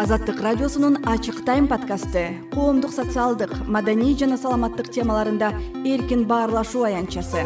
азаттык радиосунун ачык тайм подкасты. Коомдук социалдык маданий жана саламаттык темаларында эркин баарлашуу аянтчасы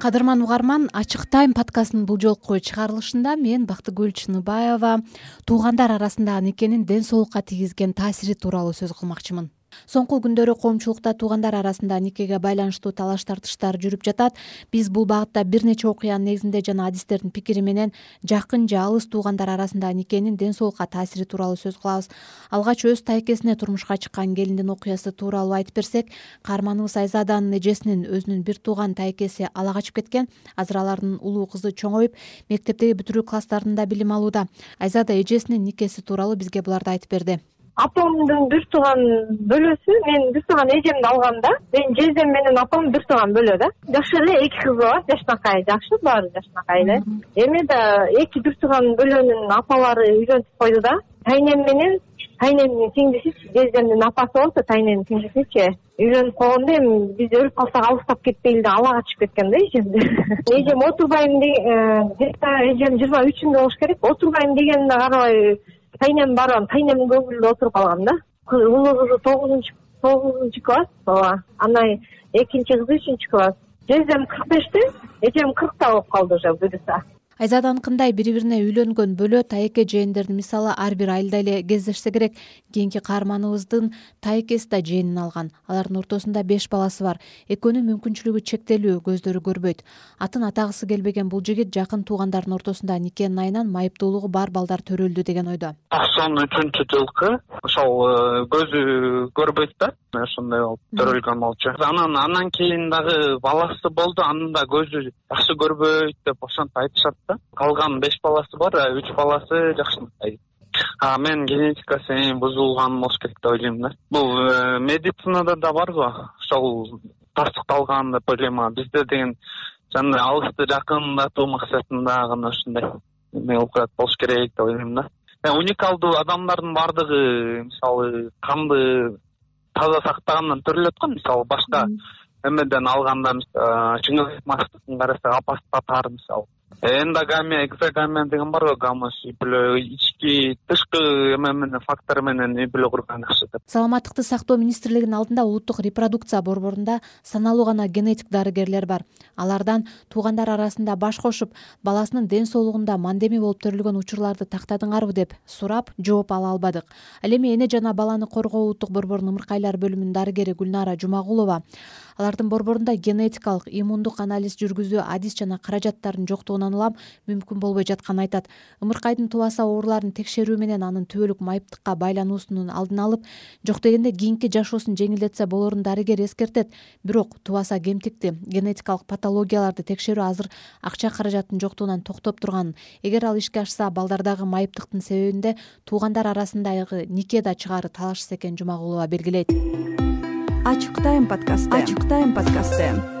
кадырман угарман ачык тайм подкастынын бул жолку чыгарылышында мен бактыгүл чыныбаева туугандар арасындагы никенин ден соолукка тийгизген таасири тууралуу сөз кылмакчымын соңку күндөрү коомчулукта туугандар арасында никеге байланыштуу талаш тартыштар жүрүп жатат. Биз бул багытта бир нече окуянын негизинде жана адистердин пикири менен жакын же алыс туугандар арасындагы никенин ден соолукка таасири тууралуу сөз кылабыз. Алгач өз тайкесине турмушка чыккан келиндин окуясы тууралуу айтып берсек каарманыбыз айзаданын эжесинин өзүнүн бир тууган тайкеси ала качып кеткен азыр алардын улуу кызы чоңоюп мектептеги бүтүрүү класстарында билим алууда. Айзада эжесинин никеси тууралуу бизге буларды айтып берди апамдын бир тууган бөлөсү менин бир тууган эжемди алган да. Менин жездем менен апам бир тууган бөлө да. Жакшы эле эки кызы бар жашынакай жакшы баары жашынакай эле. Эми да эки бир тууган бөлөнүн апалары үйлөнтүп койду да. Тайнем менен тайнемдин сиңдисичи жездемдин апасы да тайнемдин сиңдисичи үйлөнүп койгондо эми биз өлүп калсак алыстап кетпейли деп ала качып кеткен да эжемди эжем отурбайм где то эжем жыйырма үчүндө болуш керек. Отурбайм дегенине карабай тайнем барган тайнемдин көңүлүндө отуруп калгам да. Улуу кызы тогузунчу тогузунчу класс ооба. Анан экинчи кызы үчүнчү класс. Жездем кырк беште эжем кыркта болуп калды уже буюрса айзаданыкындай бири бирине үйлөнгөн бөлө тайэке жээндердин мисалы ар бир айылда эле кездешсе керек. Кийинки каарманыбыздын тайэкеси да жээнин алган. Алардын ортосунда беш баласы бар. Экөөнүн мүмкүнчүлүгү чектелүү көздөрү көрбөйт. Атын атагысы келбеген бул жигит жакын туугандардын ортосунда никенин айынан майыптуулугу бар балдар төрөлдү деген ойдо. Токсон үчүнчү жылкы ошол э, көзү көрбөйт да ошондой болуп төрөлгөн болчу анан андан кийин дагы баласы болду анын да көзү жакшы көрбөйт деп ошентип айтышат калган беш баласы бар үч баласы жакшынакай а мен генетикасы бузулган болуш керек деп ойлойм да. Бул э, медицинада да барго ошол тастыкталган деп ойлойм бизде деген жанагындай алысты жакындатуу максатында гана ушундай эме кылып болуш керек деп ойлойм да. Уникалдуу адамдардын баардыгы мисалы канды таза сактагандан төрөлөт го мисалы башка эмеден алганда чыңгыз айтматовдун карасак апасы татар мисалы эндогамия экзогамия деген барго гомос үй бүлө ички тышкы эме менен фактор менен үй бүлө курган жакшы деп. Саламаттыкты сактоо министрлигинин алдында улуттук репродукция борборунда саналуу гана генетик дарыгерлер бар. Алардан туугандар арасында баш кошуп баласынын ден соолугунда мандеми болуп төрөлгөн учурларды тактадыңарбы деп сурап жооп ала албадык. Ал эми эне жана баланы коргоо улуттук борборунун ымыркайлар бөлүмүнүн дарыгери гүлнара жумагулова. Алардын борборунда генетикалык иммундук анализ жүргүзүү адис жана каражаттардын жоктугунан улам мүмкүн болбой жатканын айтат. Ымыркайдын тубаса ооруларын текшерүү менен анын түбөлүк майыптыкка байлануусунун алдын алып жок дегенде кийинки жашоосун жеңилдетсе болорун дарыгер эскертет. Бирок тубаса кемтикти генетикалык патологияларды текшерүү азыр акча каражаттын жоктугунан токтоп турганын эгер ал ишке ашса балдардагы майыптыктын себебинде туугандар арасындагы нике да чыгаары талашсыз экенин жумагулова белгилейт. Ачык тайм подкасты ачык тайм подкасты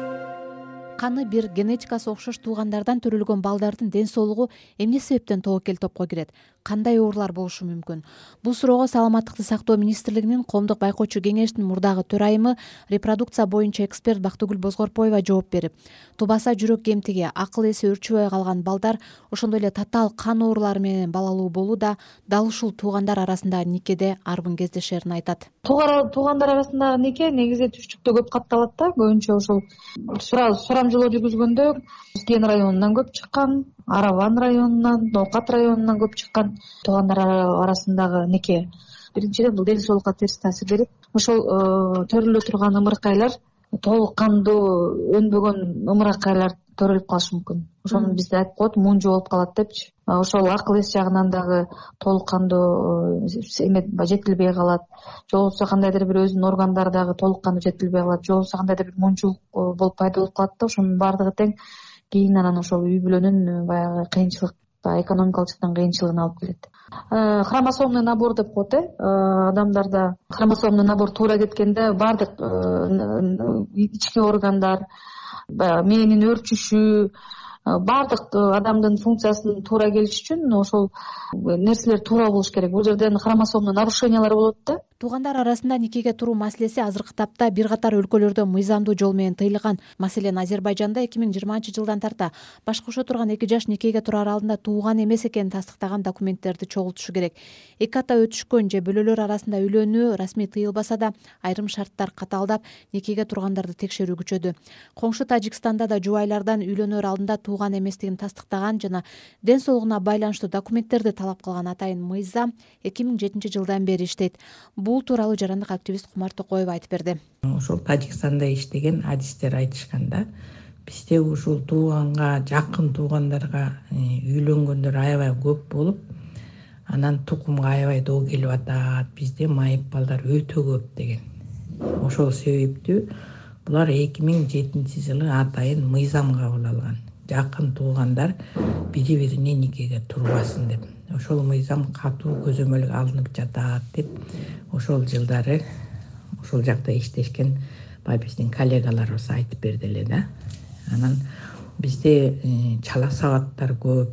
каны бир генетикасы окшош туугандардан төрөлгөн балдардын ден соолугу эмне себептен тобокел топко кирет? Кандай оорулар болушу мүмкүн? Бул суроого саламаттыкты сактоо министрлигинин коомдук байкоочу кеңешинин мурдагы төрайымы репродукция боюнча эксперт бактыгүл бозгорпоева жооп берип тубаса жүрөк кемтиги акыл эси өөрчүбөй калган балдар ошондой эле татаал кан оорулары менен балалуу болуу да дал ушул туугандар арасындагы никеде арбын кездешерин айтат туугандар арасындагы нике? Негизи түштүктө көп катталат да көбүнчө ушул жүргүзгөндө узкен районунан көп чыккан араван районунан ноокат районунан көп чыккан туугандар арасындагы нике биринчиден бул ден соолукка терс таасир берет ошол э, төрөлө турган ымыркайлар толук кандуу өнбөгөн ымыракайлар төрөлүп калышы мүмкүн. Ошону бизде айтып коет мунжу болуп калат депчи. Ошол акыл эс жагынан дагы толук кандуу э, эме жетилбей калат. Же болбосо кандайдыр бир өзүнүн органдары дагы толук кандуу жетилбей калат. Же болбосо кандайдыр бир мунчулук э, болуп пайда болуп калат да. Ошонун баардыгы тең кийин анан ошол үй бүлөнүн э, баягы кыйынчылык экономикалык жактан кыйынчылыгына алып келет. Э, хромосомный набор деп коет э адамдарда хромосомный набор туура кеткенде баардык ички органдар баягы мээнин өөрчүшү баардык адамдын функциясынын туура келиши үчүн ошол нерселер туура болуш керек. Бул жерден хромосомный нарушениялар болот да туугандар арасында никеге туруу маселеси азыркы тапта бир катар өлкөлөрдө мыйзамдуу жол менен тыйылган. Маселен азербайжанда эки миң жыйырманчы жылдан тарта баш кошо турган эки жаш никеге турар алдында тууган эмес экенин тастыктаган документтерди чогултушу керек. Эки ата өтүшкөн же бөлөлөр арасында үйлөнүү расмий тыйылбаса да айрым шарттар катаалдап никеге тургандарды текшерүү күчөдү. Коңшу тажикстанда да жубайлардан үйлөнөр алдында тууган эместигин тастыктаган жана ден соолугуна байланыштуу документтерди талап кылган атайын мыйзам эки миң жетинчи жылдан бери иштейт бул тууралуу жарандык активист кумар токоева айтып берди. Ошол тажикстанда иштеген адистер айтышкан да бизде ушул тууганга жакын туугандарга э, үйлөнгөндөр аябай көп болуп анан тукумга аябай доо келип атат бизде майып балдар өтө көп деген. Ошол себептүү булар эки миң жетинчи жылы атайын мыйзам кабыл алган жакын туугандар бири бирине никеге турбасын деп. Ошол мыйзам катуу көзөмөлгө алынып жатат деп ошол жылдары ошол жакта иштешкен баягы биздин коллегаларыбыз айтып берди эле да. Анан бизде э, чала сабаттар көп.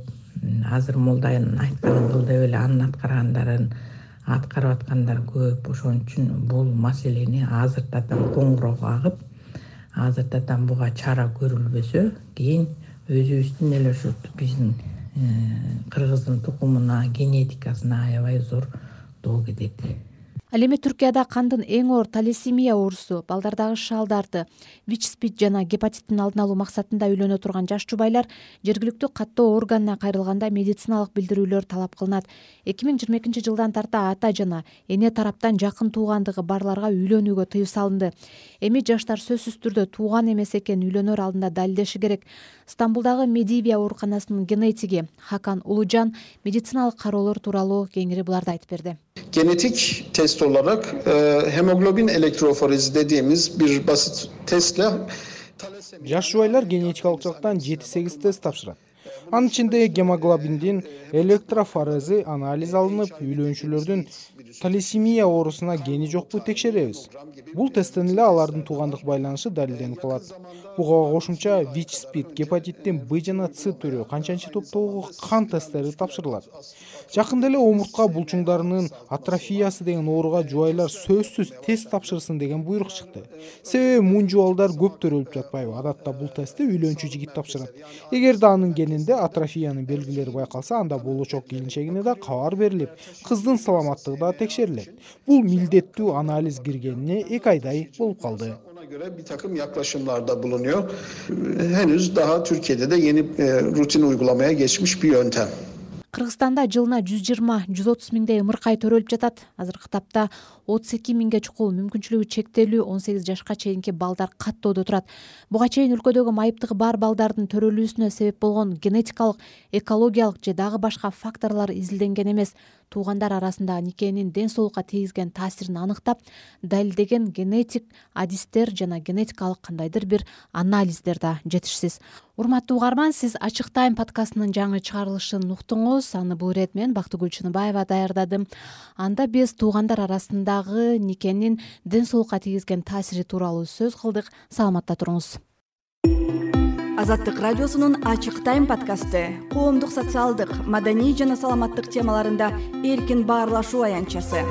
Азыр молданын айтканын кыл деп эле анын аткаргандарын аткарып аткандар көп. Ошон үчүн бул маселени азыртатан коңгуроо кагып азыртатан буга чара көрүлбөсө кийин өзүбүздүн эле ушу биздин Э, кыргыздын тукумуна генетикасына аябай зор доо кетет ал эми түркияда кандын эң оор талесемия оорусу балдардагы шалдарды вич спид жана гепатиттин алдын алуу максатында үйлөнө турган жаш жубайлар жергиликтүү каттоо органына кайрылганда медициналык билдирүүлөр талап кылынат. Эки миң жыйырма экинчи жылдан тарта ата жана эне тараптан жакын туугандыгы барларга үйлөнүүгө тыюу салынды. Эми жаштар сөзсүз түрдө тууган эмес экенин үйлөнөр алдында далилдеши керек. Стамбулдагы медивия ооруканасынын генетиги хакан улужан медициналык кароолор тууралуу кеңири буларды айтып берди genetik test olarak e, hemoglobin elektroforizi dediğimiz bir basit testle жаш жубайлар генетикалык жактан жети сегиз тест тапшырат. Анын ичинде гемоглобиндин электрофорези анализ алынып үйлөнүүчүлөрдүн талесемия оорусуна гени жокпу текшеребиз. Бул тесттен эле алардын туугандык байланышы далилденип калат буга кошумча вич спид гепатиттин б жана ц түрү канчанчы топтогу кан тесттери тапшырылат. Жакында эле омуртка булчуңдарынын атрофиясы деген ооруга жубайлар сөзсүз тест тапшырсын деген буйрук чыкты. Себеби мунжу балдар көп төрөлүп жатпайбы. Адатта бул тестти үйлөнчү жигит тапшырат. Эгерде анын генинде атрофиянын белгилери байкалса анда болочок келинчегине да кабар берилип кыздын саламаттыгы да текшерилет. Бул милдеттүү анализ киргенине эки айдай болуп калды göre bir takım yaklaşımlarda bulunuyor. Henüz daha türkiye'de de yeni e, rutin uygulamaya geçmiş bir yöntem. Кыргызстанда жылына жүз жыйырма жүз отуз миңдей ымыркай төрөлүп жатат. Азыркы тапта отуз эки миңге чукул мүмкүнчүлүгү чектелүү он сегиз жашка чейинки балдар каттоодо турат. Буга чейин өлкөдөгү майыптыгы бар балдардын төрөлүүсүнө себеп болгон генетикалык экологиялык же дагы башка факторлор изилденген эмес туугандар арасында никенин ден соолукка тийгизген таасирин аныктап далилдеген генетик адистер жана генетикалык кандайдыр бир анализдер да жетишсиз. Урматтуу угарман сиз ачык тайм подкастынын жаңы чыгарылышын уктуңуз. Аны бул ирет мен бактыгүл чыныбаева даярдадым. Анда биз туугандар арасындагы никенин ден соолукка тийгизген таасири тууралуу сөз кылдык. Саламатта туруңуз азаттык радиосунун ачык тайм подкасты. Коомдук социалдык маданий жана саламаттык темаларында эркин баарлашуу аянтчасы